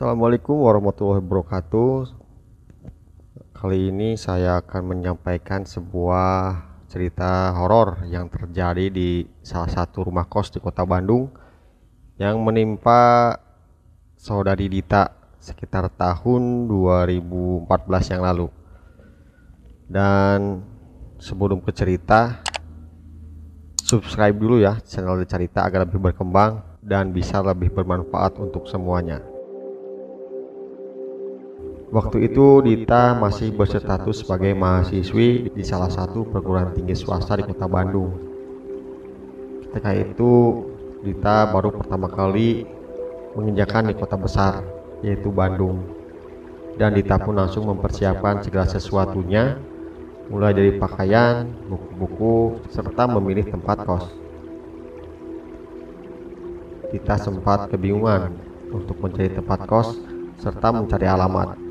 Assalamualaikum warahmatullahi wabarakatuh. Kali ini saya akan menyampaikan sebuah cerita horor yang terjadi di salah satu rumah kos di Kota Bandung yang menimpa saudari Dita sekitar tahun 2014 yang lalu. Dan sebelum ke cerita, subscribe dulu ya channel cerita agar lebih berkembang dan bisa lebih bermanfaat untuk semuanya. Waktu itu Dita masih berstatus sebagai mahasiswi di salah satu perguruan tinggi swasta di kota Bandung. Ketika itu Dita baru pertama kali menginjakan di kota besar yaitu Bandung. Dan Dita pun langsung mempersiapkan segala sesuatunya mulai dari pakaian, buku-buku, serta memilih tempat kos. Dita sempat kebingungan untuk mencari tempat kos serta mencari alamat.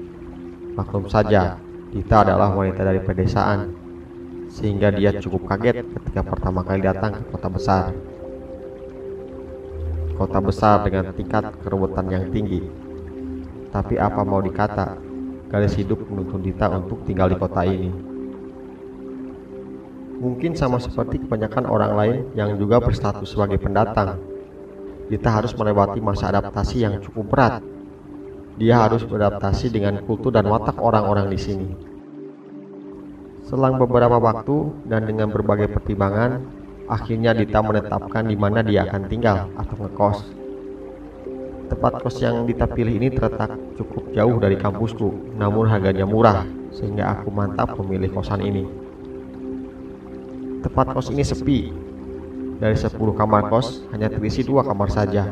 Maklum saja, Dita adalah wanita dari pedesaan, sehingga dia cukup kaget ketika pertama kali datang ke kota besar. Kota besar dengan tingkat keruwetan yang tinggi. Tapi apa mau dikata, garis hidup menuntun Dita untuk tinggal di kota ini. Mungkin sama seperti kebanyakan orang lain yang juga berstatus sebagai pendatang. Dita harus melewati masa adaptasi yang cukup berat dia harus beradaptasi dengan kultur dan watak orang-orang di sini. Selang beberapa waktu dan dengan berbagai pertimbangan, akhirnya Dita menetapkan di mana dia akan tinggal atau ngekos. Tempat kos yang Dita pilih ini terletak cukup jauh dari kampusku, namun harganya murah, sehingga aku mantap memilih kosan ini. Tempat kos ini sepi. Dari 10 kamar kos, hanya terisi dua kamar saja,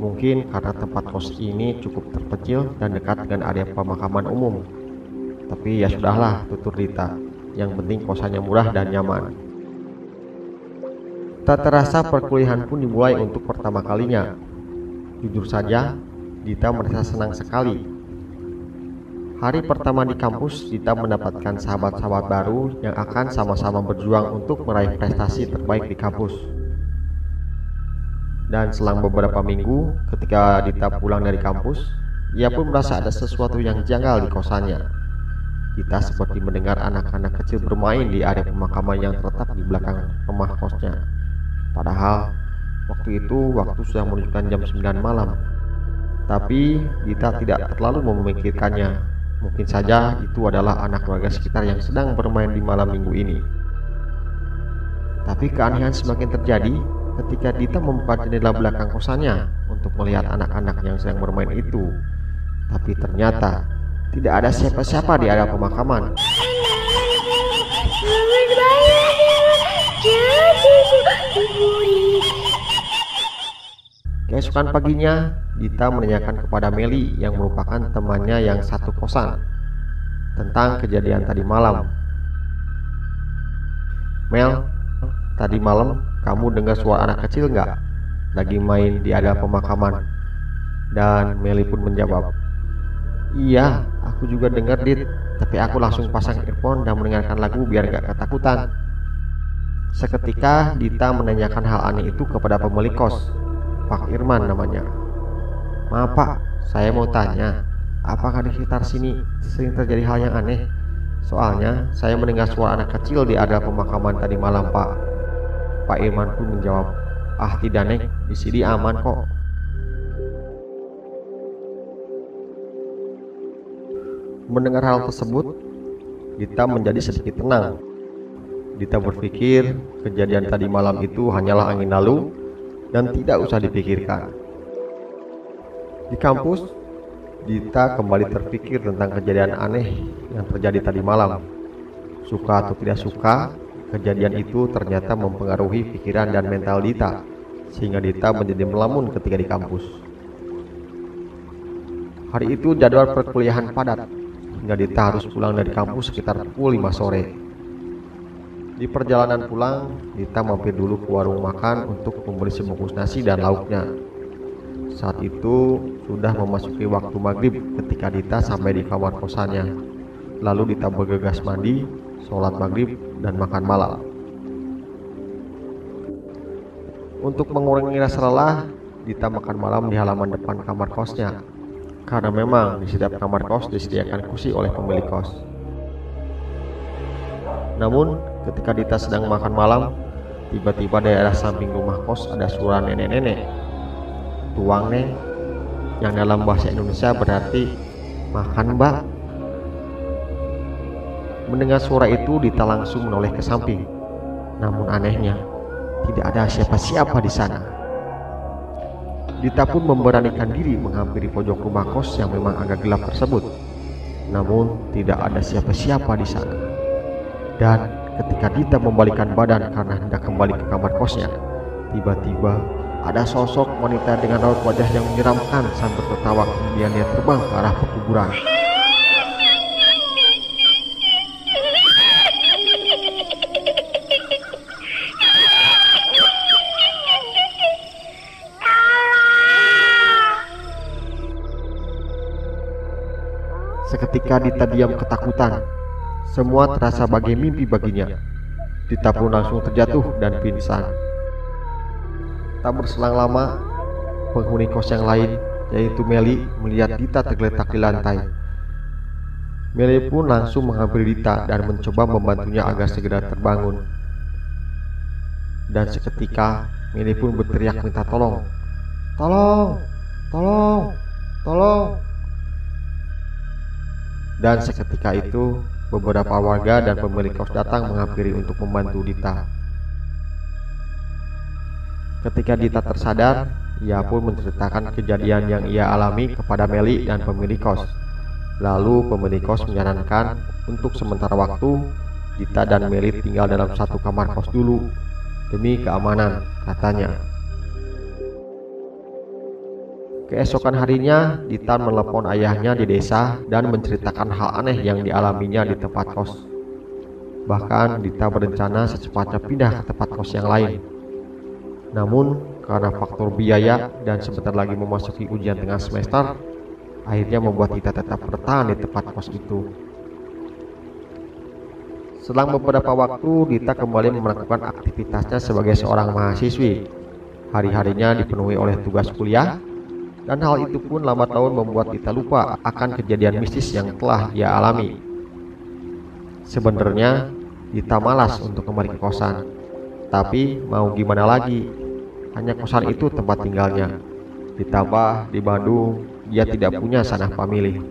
Mungkin karena tempat kos ini cukup terpencil dan dekat dengan area pemakaman umum. Tapi ya sudahlah, tutur Dita. Yang penting kosannya murah dan nyaman. Tak terasa perkuliahan pun dimulai untuk pertama kalinya. Jujur saja, Dita merasa senang sekali. Hari pertama di kampus, Dita mendapatkan sahabat-sahabat baru yang akan sama-sama berjuang untuk meraih prestasi terbaik di kampus. Dan selang beberapa minggu, ketika Dita pulang dari kampus, ia pun merasa ada sesuatu yang janggal di kosannya. Dita seperti mendengar anak-anak kecil bermain di area pemakaman yang terletak di belakang rumah kosnya. Padahal, waktu itu waktu sudah menunjukkan jam 9 malam. Tapi Dita tidak terlalu memikirkannya. Mungkin saja itu adalah anak warga sekitar yang sedang bermain di malam minggu ini. Tapi keanehan semakin terjadi ketika Dita membuka jendela belakang kosannya untuk melihat anak-anak yang sedang bermain itu. Tapi ternyata tidak ada siapa-siapa di area pemakaman. Keesokan paginya, Dita menanyakan kepada Meli yang merupakan temannya yang satu kosan tentang kejadian tadi malam. Mel, tadi malam kamu dengar suara anak kecil nggak? Lagi main di ada pemakaman. Dan Meli pun menjawab, Iya, aku juga dengar dit, tapi aku langsung pasang earphone dan mendengarkan lagu biar gak ketakutan. Seketika Dita menanyakan hal aneh itu kepada pemilik kos, Pak Irman namanya. Maaf pak, saya mau tanya, apakah di sekitar sini sering terjadi hal yang aneh? Soalnya saya mendengar suara anak kecil di area pemakaman tadi malam pak. Pak Irman pun menjawab, Ah tidak Neng, di sini aman kok. Mendengar hal tersebut, Dita menjadi sedikit tenang. Dita berpikir kejadian tadi malam itu hanyalah angin lalu dan tidak usah dipikirkan. Di kampus, Dita kembali terpikir tentang kejadian aneh yang terjadi tadi malam. Suka atau tidak suka, Kejadian itu ternyata mempengaruhi pikiran dan mental Dita, sehingga Dita menjadi melamun ketika di kampus. Hari itu jadwal perkuliahan padat, hingga Dita harus pulang dari kampus sekitar pukul 5 sore. Di perjalanan pulang, Dita mampir dulu ke warung makan untuk membeli sebungkus nasi dan lauknya. Saat itu sudah memasuki waktu maghrib ketika Dita sampai di kamar kosannya. Lalu Dita bergegas mandi sholat maghrib, dan makan malam. Untuk mengurangi rasa lelah, Dita makan malam di halaman depan kamar kosnya. Karena memang di setiap kamar kos disediakan kursi oleh pemilik kos. Namun, ketika Dita sedang makan malam, tiba-tiba daerah samping rumah kos ada suara nenek-nenek. Tuang yang dalam bahasa Indonesia berarti makan mbak. Mendengar suara itu, Dita langsung menoleh ke samping. Namun anehnya, tidak ada siapa-siapa di sana. Dita pun memberanikan diri menghampiri pojok rumah kos yang memang agak gelap tersebut. Namun tidak ada siapa-siapa di sana. Dan ketika Dita membalikkan badan karena hendak kembali ke kamar kosnya, tiba-tiba ada sosok wanita dengan raut wajah yang menyeramkan sambil tertawa kemudian dia terbang ke arah pekuburan. Seketika Dita diam ketakutan. Semua terasa bagai mimpi baginya. Dita pun langsung terjatuh dan pingsan. Tak berselang lama, penghuni kos yang lain, yaitu Meli, melihat Dita tergeletak di lantai. Meli pun langsung menghampiri Dita dan mencoba membantunya agar segera terbangun. Dan seketika, Meli pun berteriak minta tolong. Tolong, tolong, tolong. Dan seketika itu, beberapa warga dan pemilik kos datang menghampiri untuk membantu Dita. Ketika Dita tersadar, ia pun menceritakan kejadian yang ia alami kepada Meli dan pemilik kos. Lalu pemilik kos menyarankan untuk sementara waktu Dita dan Meli tinggal dalam satu kamar kos dulu demi keamanan, katanya. Keesokan harinya, Dita menelepon ayahnya di desa dan menceritakan hal aneh yang dialaminya di tempat kos. Bahkan Dita berencana secepatnya pindah ke tempat kos yang lain. Namun, karena faktor biaya dan sebentar lagi memasuki ujian tengah semester, akhirnya membuat Dita tetap bertahan di tempat kos itu. Selang beberapa waktu, Dita kembali melakukan aktivitasnya sebagai seorang mahasiswi. Hari-harinya dipenuhi oleh tugas kuliah, dan hal itu pun lambat laun membuat Dita lupa akan kejadian mistis yang telah ia alami. Sebenarnya, Dita malas untuk kembali ke kosan. Tapi mau gimana lagi? Hanya kosan itu tempat tinggalnya. Ditambah di Bandung, dia tidak punya sanah famili.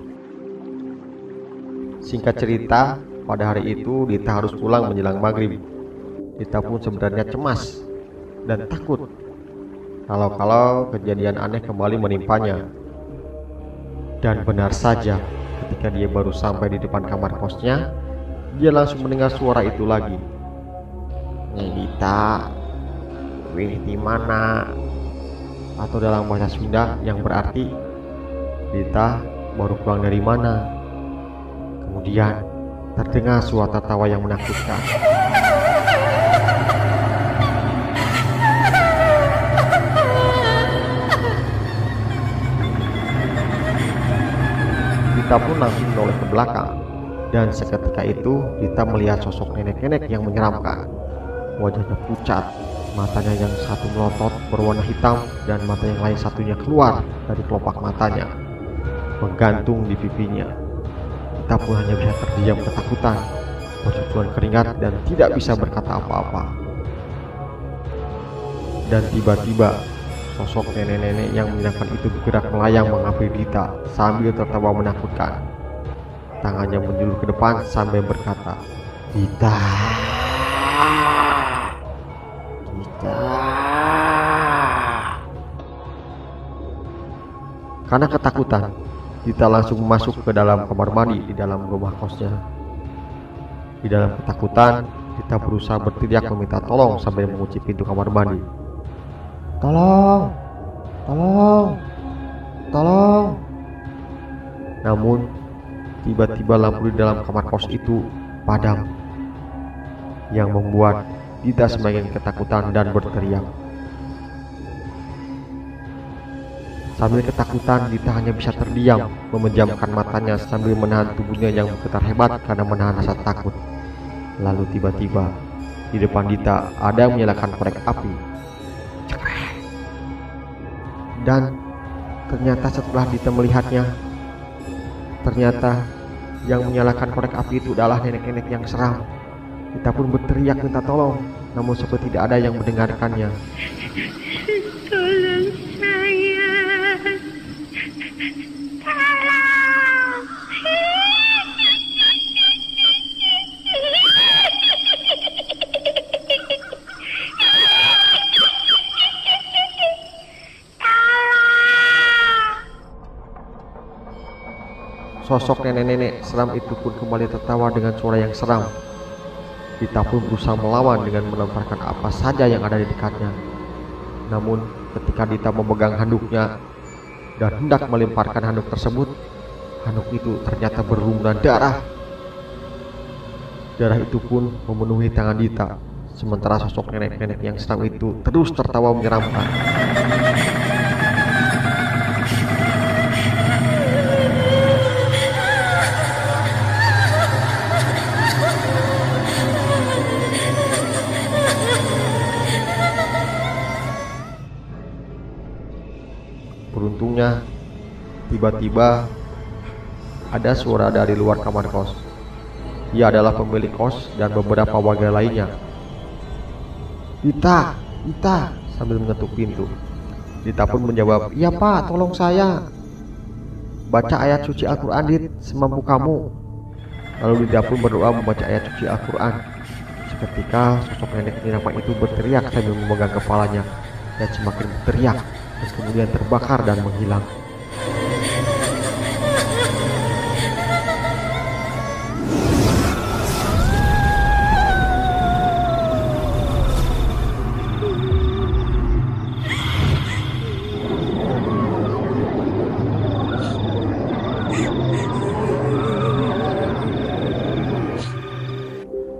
Singkat cerita, pada hari itu Dita harus pulang menjelang maghrib. Dita pun sebenarnya cemas dan takut kalau-kalau kejadian aneh kembali menimpanya. Dan benar saja, ketika dia baru sampai di depan kamar kosnya, dia langsung mendengar suara itu lagi. Dita, wih di mana? Atau dalam bahasa Sunda yang berarti Dita baru pulang dari mana? Kemudian terdengar suara tawa yang menakutkan. Dita pun langsung menoleh ke belakang dan seketika itu Dita melihat sosok nenek-nenek yang menyeramkan. Wajahnya pucat, matanya yang satu melotot berwarna hitam dan mata yang lain satunya keluar dari kelopak matanya, menggantung di pipinya. Dita pun hanya bisa terdiam ketakutan, bercucuran keringat dan tidak bisa berkata apa-apa. Dan tiba-tiba Sosok nenek-nenek yang menyenangkan itu bergerak melayang menghampiri Dita sambil tertawa menakutkan. Tangannya menjulur ke depan sambil berkata, Dita, Dita. Karena ketakutan, Dita langsung masuk ke dalam kamar mandi di dalam rumah kosnya. Di dalam ketakutan, Dita berusaha berteriak meminta tolong sambil mengunci pintu kamar mandi. Tolong, tolong, tolong. Namun, tiba-tiba lampu di dalam kamar kos itu padam, yang membuat Dita semakin ketakutan dan berteriak. Sambil ketakutan, Dita hanya bisa terdiam, memejamkan matanya sambil menahan tubuhnya yang bergetar hebat karena menahan rasa takut. Lalu tiba-tiba, di depan Dita ada yang menyalakan korek api dan ternyata setelah Dita melihatnya, Ternyata yang menyalakan korek api itu adalah nenek-nenek yang seram. Kita pun berteriak minta tolong, namun seperti tidak ada yang mendengarkannya. Sosok nenek-nenek seram itu pun kembali tertawa dengan suara yang seram. Dita pun berusaha melawan dengan melemparkan apa saja yang ada di dekatnya. Namun, ketika Dita memegang handuknya dan hendak melemparkan handuk tersebut, handuk itu ternyata berlumuran darah. Darah itu pun memenuhi tangan Dita, sementara sosok nenek-nenek yang seram itu terus tertawa menyeramkan. Beruntungnya, tiba-tiba ada suara dari luar kamar kos. Ia adalah pemilik kos dan beberapa warga lainnya. Dita, Dita, sambil mengetuk pintu. Dita pun menjawab, iya pak, tolong saya. Baca ayat suci Al-Quran, Dit, semampu kamu. Lalu Dita pun berdoa membaca ayat suci Al-Quran. Seketika sosok nenek penyiraman itu berteriak sambil memegang kepalanya dan semakin berteriak dan kemudian terbakar dan menghilang.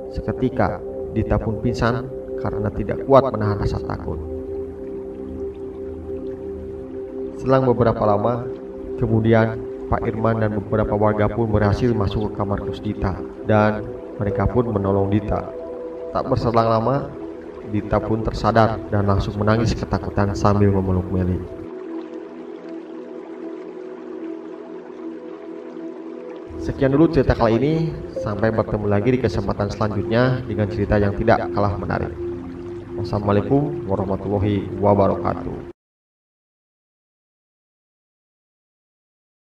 Seketika, Dita pun pingsan karena tidak kuat menahan rasa takut. Selang beberapa lama, kemudian Pak Irman dan beberapa warga pun berhasil masuk ke kamar kos Dita dan mereka pun menolong Dita. Tak berselang lama, Dita pun tersadar dan langsung menangis ketakutan sambil memeluk Meli. Sekian dulu cerita kali ini, sampai bertemu lagi di kesempatan selanjutnya dengan cerita yang tidak kalah menarik. Wassalamualaikum warahmatullahi wabarakatuh.